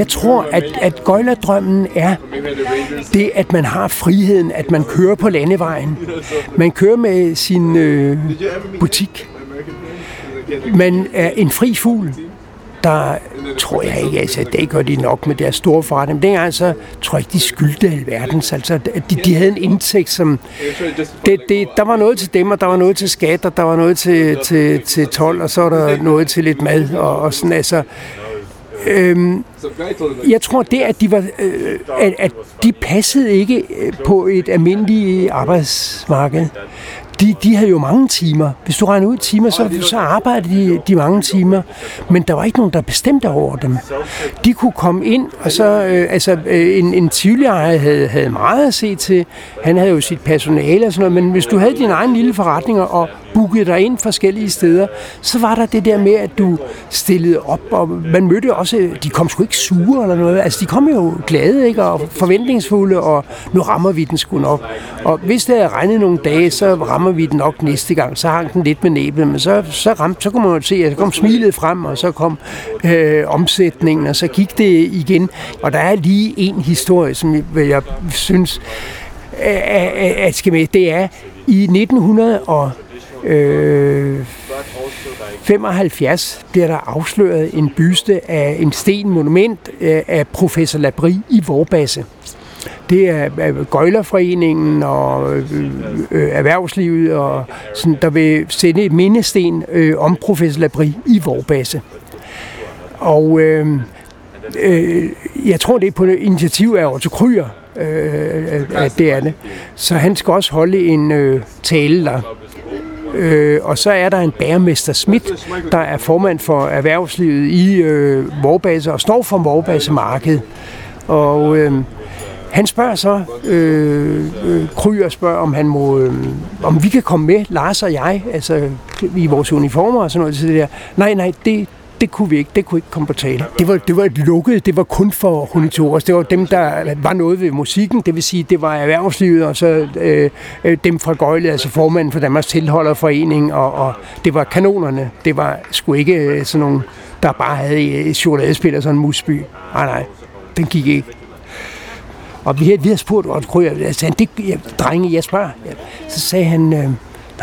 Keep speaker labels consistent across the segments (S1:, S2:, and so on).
S1: Jeg tror, at, at gøjlerdrømmen er det, at man har friheden, at man kører på landevejen. Man kører med sin øh, butik. Man er en fri fugl der tror jeg ikke, altså det gør de nok med deres store forretning. Men dengang altså, tror jeg ikke, de skyldte alverdens. Altså, de, de havde en indtægt, som... Det, det, der var noget til dem, og der var noget til skat, og der var noget til, til, til tolv, og så var der noget til lidt mad, og, og sådan altså... Øhm, jeg tror det, at de var, øh, at, at de passede ikke øh, på et almindeligt arbejdsmarked de, de havde jo mange timer. Hvis du regner ud timer, så, så arbejdede de, de mange timer. Men der var ikke nogen, der bestemte over dem. De kunne komme ind, og så... Øh, altså, øh, en, en tvivlejer havde, havde meget at se til. Han havde jo sit personale og sådan noget. Men hvis du havde din egen lille forretning og bookede dig ind forskellige steder, så var der det der med, at du stillede op, og man mødte også, de kom sgu ikke sure eller noget, altså de kom jo glade, ikke, og forventningsfulde, og nu rammer vi den sgu nok. Og hvis det havde regnet nogle dage, så rammer vi den nok næste gang, så hang den lidt med næbet, men så, så, ramte, så kunne man jo se, at så kom smilet frem, og så kom øh, omsætningen, og så gik det igen. Og der er lige en historie, som jeg, jeg synes, at øh, skal med, det er i 1900 og øh, 75 bliver der afsløret en byste af en stenmonument øh, af professor Labri i Vorbasse. Det er Gøjlerforeningen og øh, øh, erhvervslivet, og sådan, der vil sende et mindesten øh, om professor Labri i Vorbasse. Og øh, øh, jeg tror, det er på initiativ af Otto Kryer, øh, øh at det er det. Så han skal også holde en øh, tale der. Øh, og så er der en bæremester Schmidt, der er formand for erhvervslivet i øh, Vorbase og står for Vorbase Marked. Og øh, han spørger så, øh, øh, Kryer spørger, om han må, øh, om vi kan komme med, Lars og jeg, altså i vores uniformer og sådan noget Så det der. Nej, nej, det, det kunne vi ikke, det kunne ikke komme på tale. Det var, det var et lukket, det var kun for honitorer. Det var dem, der var noget ved musikken, det vil sige, det var erhvervslivet, og så øh, øh, dem fra Gøjle, altså formanden for Danmarks Tilholderforening, og, og det var kanonerne. Det var sgu ikke øh, sådan nogle, der bare havde øh, et chokoladespil og sådan en musby. Nej, nej, den gik ikke. Og vi, vi havde spurgt, hvor Krøger, sagde, det, jeg, drenge, jeg spørger. Så sagde han, øh,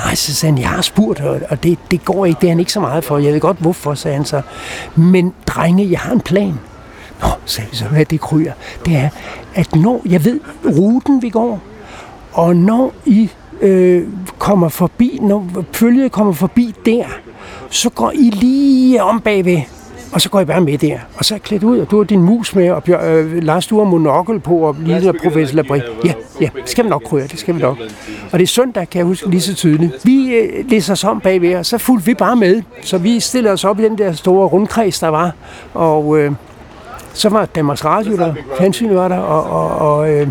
S1: Nej, så sagde han, jeg har spurgt, og det, det går ikke, det er han ikke så meget for. Jeg ved godt, hvorfor, sagde han så. Men drenge, jeg har en plan. Nå, sagde vi så, hvad det kryer. Det er, at når jeg ved ruten, vi går, og når I øh, kommer forbi, når følget kommer forbi der, så går I lige om bagved og så går jeg bare med der. Og så er jeg klædt ud, og du har din mus med, og Bjør, øh, Lars, du har monokkel på, og lige professor Labri. Ja, ja, det skal vi nok krydre, det skal vi nok. Og det er søndag, kan jeg huske lige så tydeligt. Vi øh, læser os om bagved, og så fulgte vi bare med. Så vi stillede os op i den der store rundkreds, der var. Og øh, så var Danmarks Radio der, fjernsyn var der, og, og, og øh,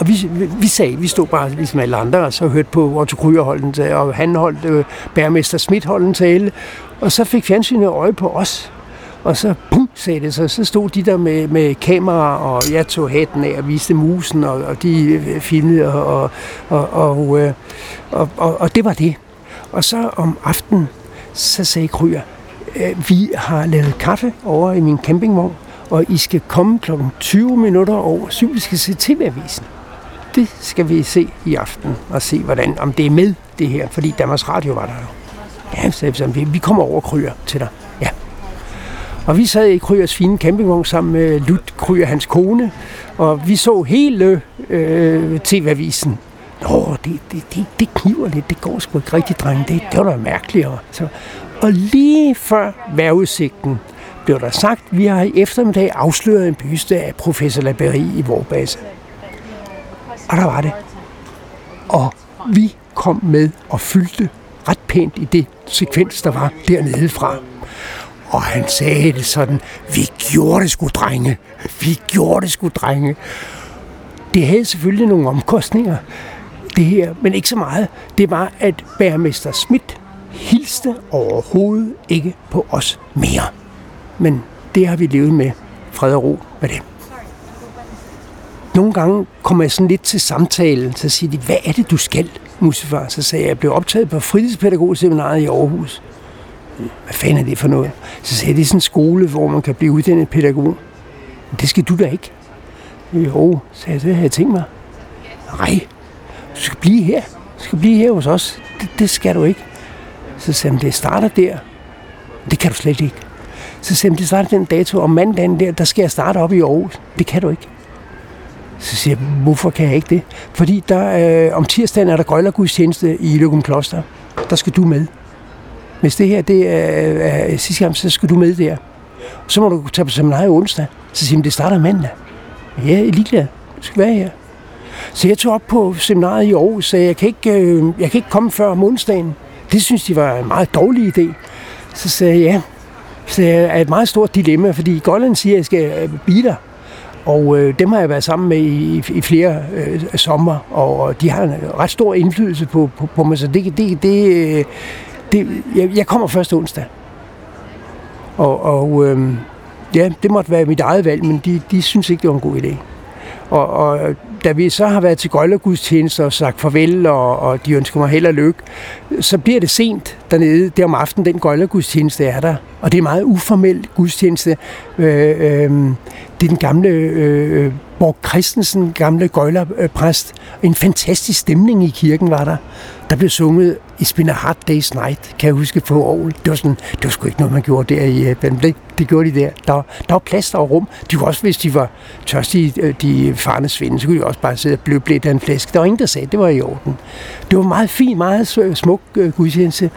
S1: og vi, vi sagde, vi stod bare ligesom alle andre, og så hørte på Otto Kryer holde den tale, og han holdt øh, Bærmester Schmidt holdt en tale, og så fik fjernsynet øje på os. Og så, pum, sagde det så. Så stod de der med, med kamera, og jeg tog hatten af og viste musen, og, og de øh, filmede, og, og, og, og, øh, og, og, og det var det. Og så om aftenen, så sagde Kryer, øh, vi har lavet kaffe over i min campingvogn, og I skal komme kl. 20 minutter over syv. Vi skal se TV-avisen. Det skal vi se i aften, og se, hvordan, om det er med det her, fordi Danmarks Radio var der jo. Ja, sagde vi, vi kommer over og Kryer til dig. Og vi sad i Kryers fine campingvogn sammen med Lut Kryer, hans kone, og vi så hele øh, TV-avisen. Nå, det, det, det, det kniver lidt, det går sgu ikke rigtigt, drenge, Det, det var da mærkeligt. Og, så. og lige før vejrudsigten blev der sagt, vi har i eftermiddag afsløret en byste af professor Laberi i vores. Og der var det. Og vi kom med og fyldte ret pænt i det sekvens, der var dernede fra. Og han sagde det sådan, vi gjorde det sgu, drenge. Vi gjorde det sgu, drenge. Det havde selvfølgelig nogle omkostninger, det her, men ikke så meget. Det var, at bærmester Schmidt hilste overhovedet ikke på os mere. Men det har vi levet med fred og ro med det. Nogle gange kommer jeg sådan lidt til samtalen, så siger de, hvad er det, du skal, Musifar? Så sagde jeg, jeg blev optaget på fritidspædagogseminaret i Aarhus. Hvad fanden er det for noget? Så sagde jeg, det er sådan en skole, hvor man kan blive uddannet pædagog. Det skal du da ikke. Jo, sagde jeg, det havde jeg tænkt mig. Nej, du skal blive her. Du skal blive her hos os. Det, det skal du ikke. Så sagde han, det starter der. Det kan du slet ikke. Så sagde han, det starter den dato, om mandagen der, der skal jeg starte op i Aarhus. Det kan du ikke. Så siger jeg, hvorfor kan jeg ikke det? Fordi der, øh, om tirsdagen er der grøjlergudstjeneste i Løgum Kloster. Der skal du med. Hvis det her det er, er sidste gang, så skal du med der. Så må du tage på seminarie onsdag. Så siger han, det starter mandag. Ja, jeg er ligeglad. Du skal være her. Så jeg tog op på seminaret i Aarhus og jeg kan ikke, øh, jeg kan ikke komme før om onsdagen. Det synes de var en meget dårlig idé. Så sagde jeg, ja. Så det er et meget stort dilemma, fordi Golland siger, at jeg skal øh, blive der. Og øh, dem har jeg været sammen med i, i flere øh, sommer, og de har en ret stor indflydelse på, på, på mig. Så det, det, det, øh, det, jeg, jeg kommer først onsdag. Og, og øh, ja, det måtte være mit eget valg, men de, de synes ikke, det var en god idé. Og, og da vi så har været til Gøjlergudstjeneste og sagt farvel, og, og de ønsker mig held og lykke, så bliver det sent dernede. Det om aftenen, den Gøjlergudstjeneste er der. Og det er meget uformel gudstjeneste. Øh, øh, det er den gamle øh, øh Borg Christensen, gamle gøjlerpræst. En fantastisk stemning i kirken var der. Der blev sunget It's been a hard day's night, kan jeg huske på Aarhus. Det var, sådan, det var sgu ikke noget, man gjorde der i Japan. Det, det gjorde de der. Der, der var plads, der var rum. De kunne også, hvis de var tørstige, øh, de farne svinde, så kunne de også bare sidde og blive blevet af en flæsk. Der var ingen, der sagde, at det var i orden. Det var meget fint, meget smuk uh, gudstjeneste.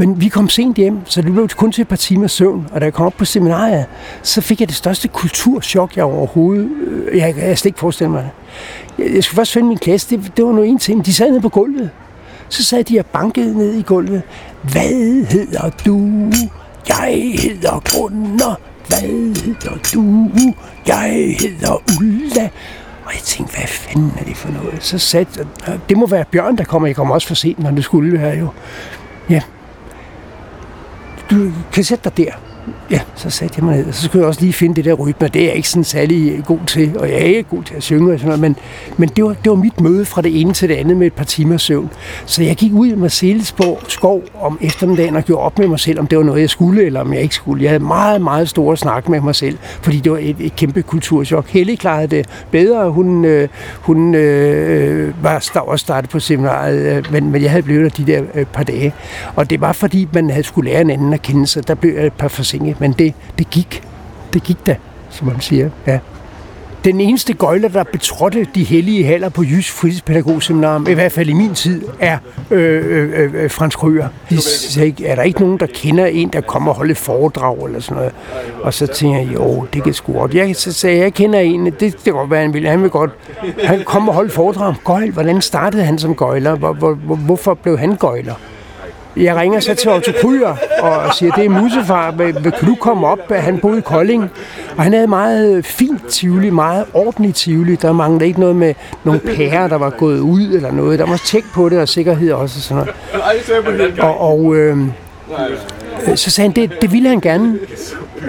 S1: Men vi kom sent hjem, så det blev kun til et par timer søvn. Og da jeg kom op på seminariet, så fik jeg det største kulturschok, jeg overhovedet... Øh, jeg, jeg slet ikke forestille mig det. Jeg skulle først finde min klasse. Det, det var noget en ting. De sad nede på gulvet. Så sad de og bankede ned i gulvet. Hvad hedder du? Jeg hedder Gunnar. Hvad hedder du? Jeg hedder Ulla. Og jeg tænkte, hvad fanden er det for noget? Så sat, det må være Bjørn, der kommer. Jeg kommer også for sent, når det skulle være jo. Ja, kan sætte dig der. Ja, så satte jeg mig ned, og så skulle jeg også lige finde det der rytme, det er jeg ikke sådan særlig god til, og jeg er ikke god til at synge og sådan noget, men, men det, var, det var mit møde fra det ene til det andet med et par timer søvn. Så jeg gik ud i Marcellesborg skov om eftermiddagen og gjorde op med mig selv, om det var noget, jeg skulle, eller om jeg ikke skulle. Jeg havde meget, meget store snak med mig selv, fordi det var et, et kæmpe kulturschok. Helle klarede det bedre. Hun, øh, hun øh, øh var også startet på seminaret, øh, men, men jeg havde blevet der de der øh, par dage. Og det var, fordi man havde skulle lære en anden at kende, så der blev jeg et par forsinket men det, det gik. Det gik da, som man siger. Ja. Den eneste gøjler, der betrådte de hellige haller på Jysk Fritidspædagogseminarium, i hvert fald i min tid, er øh, øh, øh, øh Frans Krøger. De sagde, er der ikke nogen, der kender en, der kommer og holder foredrag eller sådan noget? Og så tænkte jeg, jo, det kan sgu godt. Jeg, så sagde jeg, jeg kender en, det, det kan godt være, han vil. Han vil godt. Han kommer og holde foredrag. Gøjl, hvordan startede han som gøjler? Hvor, hvor, hvorfor blev han gøjler? Jeg ringer så til Otto Kryer og siger, det er Musefar, kan du komme op? Han boede i Kolding, og han havde meget fint tivoli, meget ordentligt tivoli. Der manglede ikke noget med nogle pærer, der var gået ud eller noget. Der var tjek på det, og sikkerhed også og sådan noget. Og, og øh, så sagde han, det, det ville han gerne.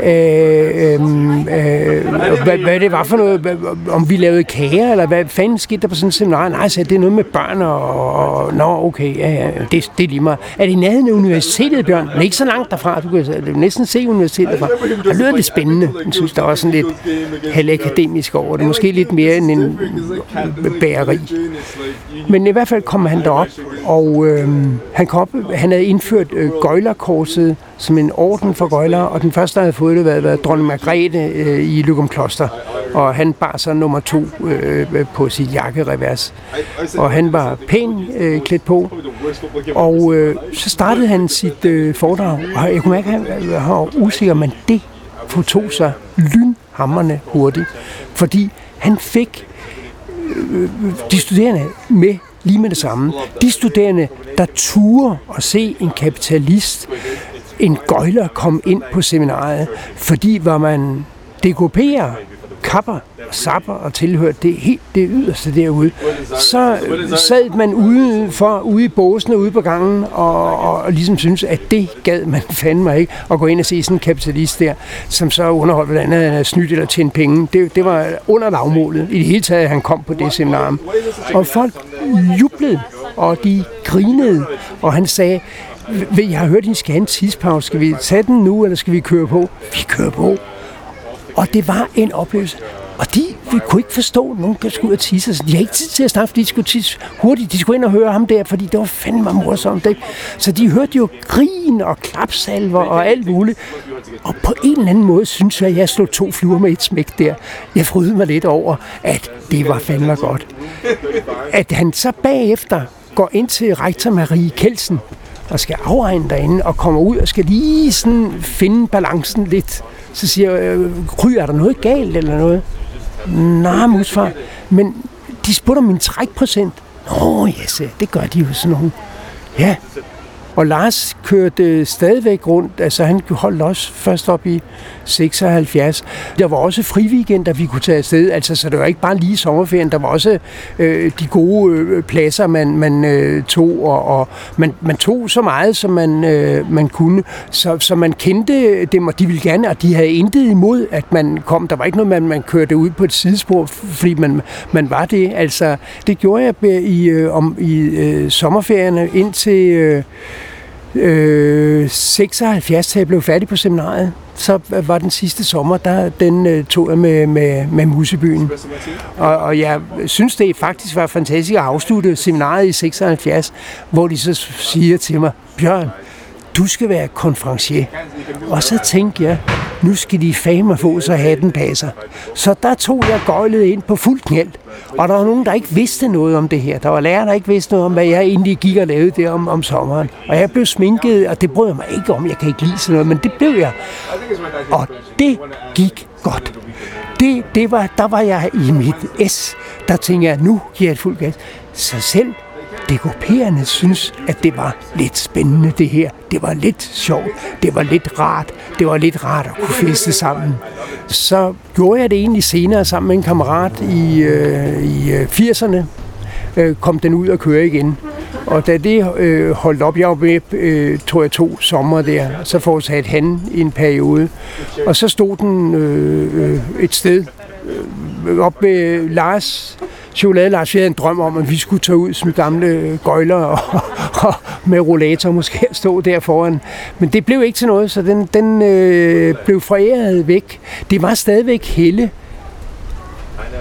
S1: Øh, øhm, øh, hvad, hvad det var for noget, om vi lavede kager, eller hvad fanden skete der på sådan en seminar? Nej, så det er noget med børn, og, og nå, okay, ja, ja, det, det er lige meget. Er det i nærheden af universitetet, Bjørn? Men ikke så langt derfra, du kan næsten se universitetet derfra. Det lyder lidt spændende. Jeg synes, der var sådan lidt halvakademisk over det. Måske lidt mere end en bæreri. Men i hvert fald kom han derop, og øh, han, kom op, han havde indført øh, gøjlerkorset som en orden for gøjlere, og den første, der havde fået det, var, været dronning Margrethe øh, i Lykum Kloster, og han bar så nummer to øh, på sit jakkerevers. Og han var pæn øh, klædt på, og øh, så startede han sit øh, foredrag, og jeg kunne mærke, at han var usikker, men det fortog sig lynhammerne hurtigt, fordi han fik øh, de studerende med lige med det samme. De studerende, der turer at se en kapitalist en gøjler kom ind på seminaret, fordi var man dekoperer kapper, sapper og tilhørte det helt det yderste derude, så sad man ude, for, ude i båsene ude på gangen og, og, og ligesom synes at det gad man fandme ikke at gå ind og se sådan en kapitalist der, som så underholdt, hvordan han havde snydt eller tjent penge. Det, det var under lavmålet. I det hele taget, han kom på det seminar. Og folk jublede, og de grinede, og han sagde, jeg har hørt, at I skal have en tidspause. Skal vi tage den nu, eller skal vi køre på? Vi kører på. Og det var en oplevelse. Og de vi kunne ikke forstå, at nogen skulle ud og tisse. Så de har ikke tid til at snakke, fordi de skulle tisse hurtigt. De skulle ind og høre ham der, fordi det var fandme morsomt. Ikke? Så de hørte jo grin og klapsalver og alt muligt. Og på en eller anden måde synes jeg, at jeg slog to fluer med et smæk der. Jeg frydede mig lidt over, at det var fandme godt. At han så bagefter går ind til rektor Marie Kelsen der skal afregne derinde og kommer ud og skal lige sådan finde balancen lidt. Så siger jeg, øh, Kry, er der noget galt eller noget? Nej, musfar, men de spurgte om min trækprocent. Nå, ja, yes, det gør de jo sådan nogle. Ja, og Lars kørte stadigvæk rundt, altså han holdt også først op i 76. Der var også friweekender, vi kunne tage afsted, altså så det var ikke bare lige sommerferien, der var også øh, de gode øh, pladser, man, man øh, tog, og, og man, man tog så meget, som man, øh, man kunne, så, så man kendte dem, og de ville gerne, og de havde intet imod, at man kom. Der var ikke noget, man, man kørte ud på et sidespor, fordi man, man var det. Altså, det gjorde jeg i, øh, om, i øh, sommerferierne indtil... Øh, øh, 76, da jeg blev færdig på seminariet, så var den sidste sommer, der den øh, tog jeg med, med, med Musebyen. Og, og jeg synes, det faktisk var fantastisk at afslutte seminariet i 76, hvor de så siger til mig, Bjørn, du skal være konferencier. Og så tænkte jeg, nu skal de fame få, så hatten passer. Så der tog jeg gøjlet ind på fuld knæld. Og der var nogen, der ikke vidste noget om det her. Der var lærere, der ikke vidste noget om, hvad jeg egentlig gik og lavede der om, om sommeren. Og jeg blev sminket, og det brød jeg mig ikke om. Jeg kan ikke lide sådan noget, men det blev jeg. Og det gik godt. Det, det var, der var jeg i mit S. Der tænkte jeg, nu giver jeg et fuld gas. Så selv DKP'erne synes, at det var lidt spændende det her. Det var lidt sjovt. Det var lidt rart. Det var lidt rart at kunne feste sammen. Så gjorde jeg det egentlig senere sammen med en kammerat i, øh, i øh, 80'erne. Øh, kom den ud og køre igen. Og da det øh, holdt op, jeg var med, øh, tror jeg, to sommer der, så fortsatte han i en periode. Og så stod den øh, øh et sted op med Lars Chokolade Lars, vi havde en drøm om, at vi skulle tage ud som gamle gøjler og, og med rollator måske stå der foran. Men det blev ikke til noget, så den, den øh, blev foræret væk. Det var stadigvæk Helle,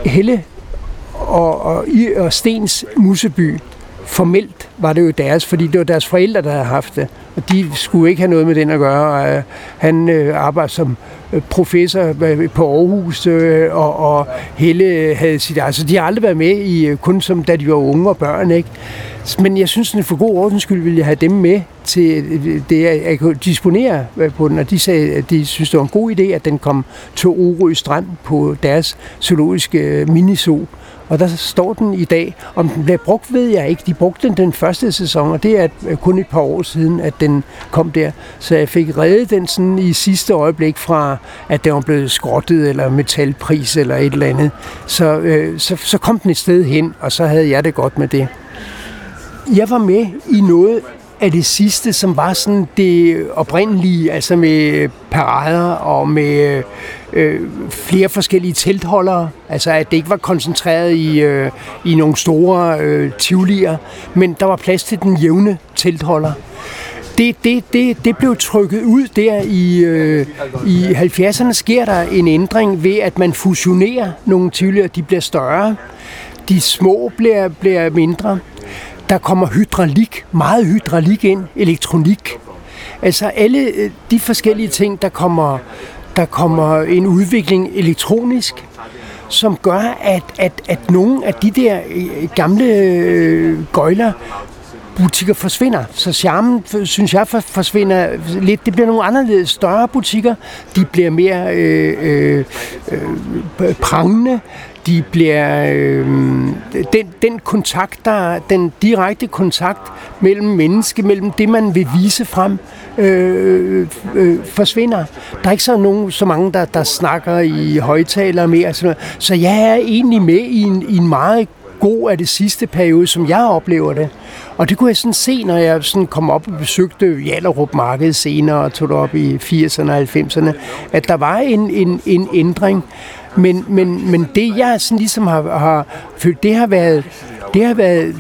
S1: Helle og, og, og Stens Museby. Formelt var det jo deres, fordi det var deres forældre, der havde haft det. Og de skulle ikke have noget med den at gøre. Og, øh, han øh, arbejdede som øh, professor øh, på Aarhus, øh, og, og Helle øh, havde sit... Altså, de har aldrig været med, i, kun som da de var unge og børn, ikke? Men jeg synes, at for god ordens skyld ville jeg have dem med til det, at kunne disponere på den, og de sagde, at de synes, det var en god idé, at den kom til Orø Strand på deres zoologiske minisol. Og der står den i dag. Om den blev brugt, ved jeg ikke. De brugte den den første sæson, og det er øh, kun et par år siden, at den kom der. Så jeg fik reddet den sådan i sidste øjeblik fra, at den var blevet skrottet, eller metalpris, eller et eller andet. Så, øh, så, så kom den et sted hen, og så havde jeg det godt med det. Jeg var med i noget af det sidste, som var sådan det oprindelige, altså med parader og med øh, øh, flere forskellige teltholdere. Altså at det ikke var koncentreret i, øh, i nogle store øh, tivolier, men der var plads til den jævne teltholder. Det, det, det, det blev trykket ud der i, øh, i 70'erne sker der en ændring ved, at man fusionerer nogle tivolier, de bliver større. De små bliver, bliver mindre. Der kommer hydraulik, meget hydraulik ind, elektronik. Altså alle øh, de forskellige ting, der kommer, der kommer en udvikling elektronisk, som gør, at, at, at nogle af de der øh, gamle øh, gøjler butikker forsvinder. Så charmen, synes jeg, forsvinder lidt. Det bliver nogle anderledes større butikker. De bliver mere øh, øh, øh prangende de bliver øh, den, den kontakt, der den direkte kontakt mellem menneske, mellem det, man vil vise frem, øh, øh, øh forsvinder. Der er ikke så, nogen, så mange, der, der snakker i højtaler mere. Så, så jeg er egentlig med i en, i en meget god af det sidste periode, som jeg oplever det. Og det kunne jeg sådan se, når jeg sådan kom op og besøgte Jallerup Marked senere og tog det op i 80'erne og 90'erne, at der var en, en, en ændring. Men, men, men det, jeg sådan ligesom har, har følt, det har været det har været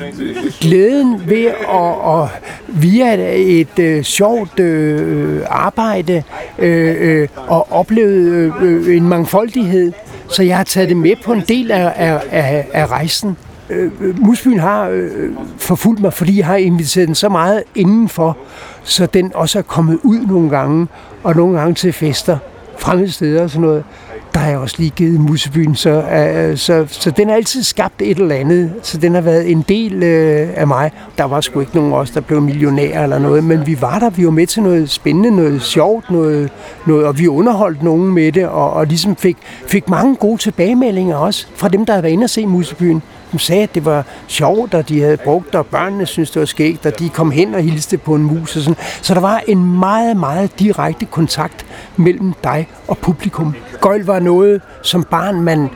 S1: glæden ved at, at via et øh, sjovt øh, arbejde øh, øh, og opleve øh, en mangfoldighed. Så jeg har taget det med på en del af, af, af, af rejsen. Øh, øh, Musbyen har øh, forfulgt mig, fordi jeg har inviteret den så meget indenfor, så den også er kommet ud nogle gange, og nogle gange til fester, fremmede steder og sådan noget der har jeg også lige givet Musebyen, så, uh, så, så den har altid skabt et eller andet, så den har været en del uh, af mig. Der var sgu ikke nogen af os, der blev millionærer eller noget, men vi var der, vi var med til noget spændende, noget sjovt, noget, noget og vi underholdt nogen med det, og, og ligesom fik, fik mange gode tilbagemeldinger også fra dem, der havde været inde og se Musebyen. Hun sagde, at det var sjovt, og de havde brugt det, og børnene syntes, det var skægt, og de kom hen og hilste på en mus. Og sådan. Så der var en meget, meget direkte kontakt mellem dig og publikum. Gøjl var noget, som barn man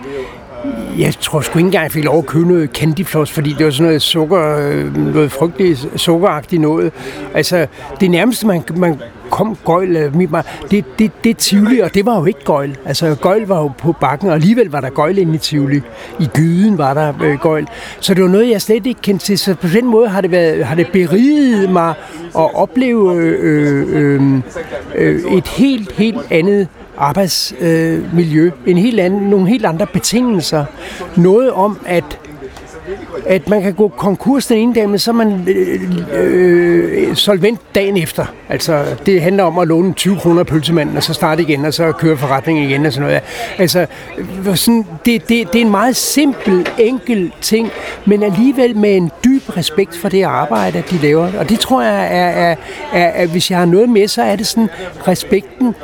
S1: jeg tror sgu ikke engang, jeg fik lov at købe noget candyfloss, fordi det var sådan noget sukker, øh, noget frygteligt sukkeragtigt noget. Altså, det nærmeste, man, man kom gøjl, øh, det, det, det Tivoli, og det var jo ikke gøjl. Altså, gøjl var jo på bakken, og alligevel var der gøjl inde i Tivoli. I gyden var der øh, gøjl. Så det var noget, jeg slet ikke kendte til. Så på den måde har det, været, har det beriget mig at opleve øh, øh, øhm, øh, et helt, helt andet arbejdsmiljø, øh, en helt anden, nogle helt andre betingelser. Noget om, at at man kan gå konkurs den ene dag, men så er man øh, øh, øh solvent dagen efter. Altså, det handler om at låne 20 kroner pølsemanden, og så starte igen, og så køre forretningen igen og sådan noget. Altså, øh, sådan, det, det, det er en meget simpel, enkel ting, men alligevel med en dyb respekt for det arbejde, de laver. Og det tror jeg er, er, er, er hvis jeg har noget med, så er det sådan respekten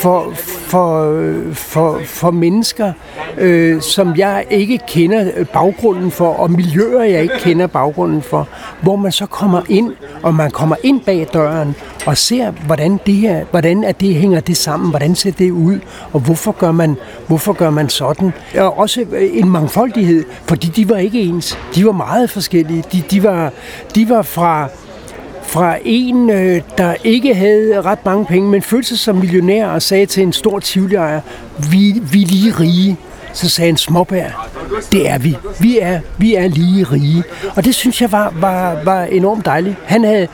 S1: for, for, for, for mennesker, øh, som jeg ikke kender baggrunden for, og miljøer, jeg ikke kender baggrunden for, hvor man så kommer ind, og man kommer ind bag døren, og ser, hvordan det her, hvordan er det hænger det sammen, hvordan ser det ud, og hvorfor gør man, hvorfor gør man sådan. Og også øh, en mangfoldighed, fordi de var ikke ens. De var meget forskellige. De, de, var, de var fra fra en, øh, der ikke havde ret mange penge, men følte sig som millionær og sagde til en stor tivlejer, vi, vi er lige rige. Så sagde en småbær, det er vi. Vi er, vi er lige rige. Og det synes jeg var, var, var enormt dejligt. Han havde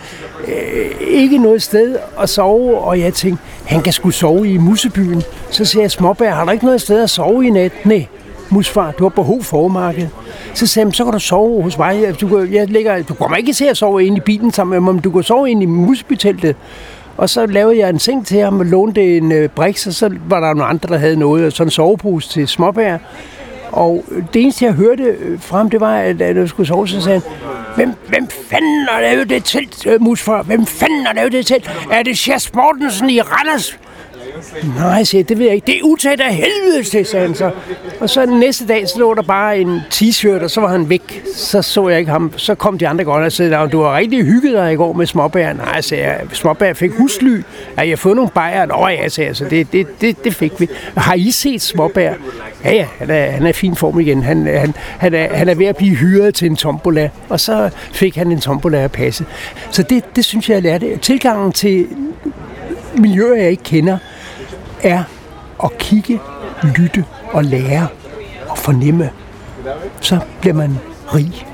S1: øh, ikke noget sted at sove, og jeg tænkte, han kan skulle sove i Musebyen. Så siger jeg, småbær, har du ikke noget sted at sove i nat? Nej, musfar, du har behov for markedet. Så sagde han, så kan du sove hos mig. Du, kan, jeg ligger, du kommer ikke til at sove inde i bilen sammen med mig, men du kan sove inde i musbyteltet. Og så lavede jeg en seng til ham og lånte en øh, briks, og så var der nogle andre, der havde noget, sådan en sovepose til småbær. Og øh, det eneste, jeg hørte øh, frem, det var, at jeg skulle sove, så sagde han, hvem, hvem fanden har lavet det telt, øh, musfar? Hvem fanden har lavet det telt? Er det Sjas Mortensen i Randers? Nej, siger det ved jeg ikke. Det er utæt af helvede til, sagde han så. Og så næste dag, så lå der bare en t-shirt, og så var han væk. Så så jeg ikke ham. Så kom de andre godt og sagde, du har rigtig hygget dig i går med småbær. Nej, sagde jeg. Småbær fik husly. Ja, jeg har fået nogle bajer. Nå ja, sagde jeg. Så det, det, det, det fik vi. Har I set småbær? Ja, ja, han er, han er i fin form igen. Han, han, han, er, han er ved at blive hyret til en tombola, og så fik han en tombola at passe. Så det, det synes jeg, jeg lærte. Tilgangen til miljøer, jeg ikke kender, er at kigge, lytte og lære og fornemme. Så bliver man rig.